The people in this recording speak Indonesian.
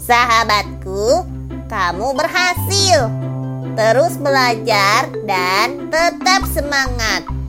Sahabatku, kamu berhasil. Terus belajar dan tetap semangat.